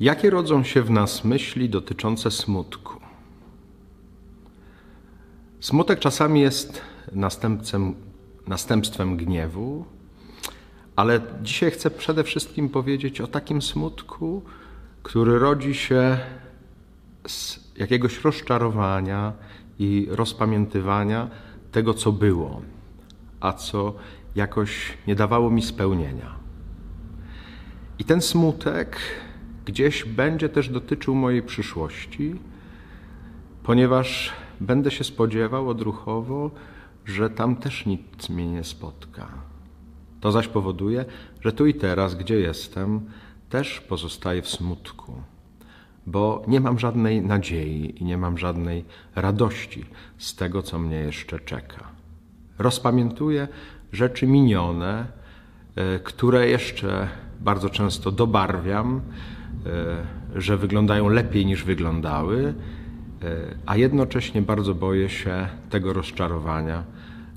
Jakie rodzą się w nas myśli dotyczące smutku? Smutek czasami jest następcem, następstwem gniewu, ale dzisiaj chcę przede wszystkim powiedzieć o takim smutku, który rodzi się z jakiegoś rozczarowania i rozpamiętywania tego, co było, a co jakoś nie dawało mi spełnienia. I ten smutek gdzieś będzie też dotyczył mojej przyszłości, ponieważ będę się spodziewał odruchowo, że tam też nic mnie nie spotka. To zaś powoduje, że tu i teraz, gdzie jestem, też pozostaję w smutku, bo nie mam żadnej nadziei i nie mam żadnej radości z tego, co mnie jeszcze czeka. Rozpamiętuję rzeczy minione, e, które jeszcze bardzo często dobarwiam, że wyglądają lepiej niż wyglądały, e, a jednocześnie bardzo boję się tego rozczarowania,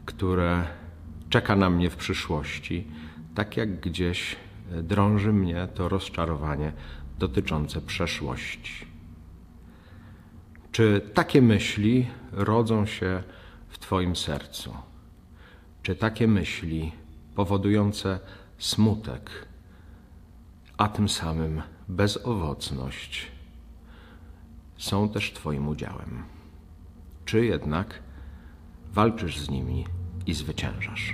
które czeka na mnie w przyszłości, tak jak gdzieś drąży mnie to rozczarowanie dotyczące przeszłości. Czy takie myśli rodzą się w Twoim sercu? Czy takie myśli powodujące smutek, a tym samym bezowocność są też Twoim udziałem? Czy jednak walczysz z nimi i zwyciężasz?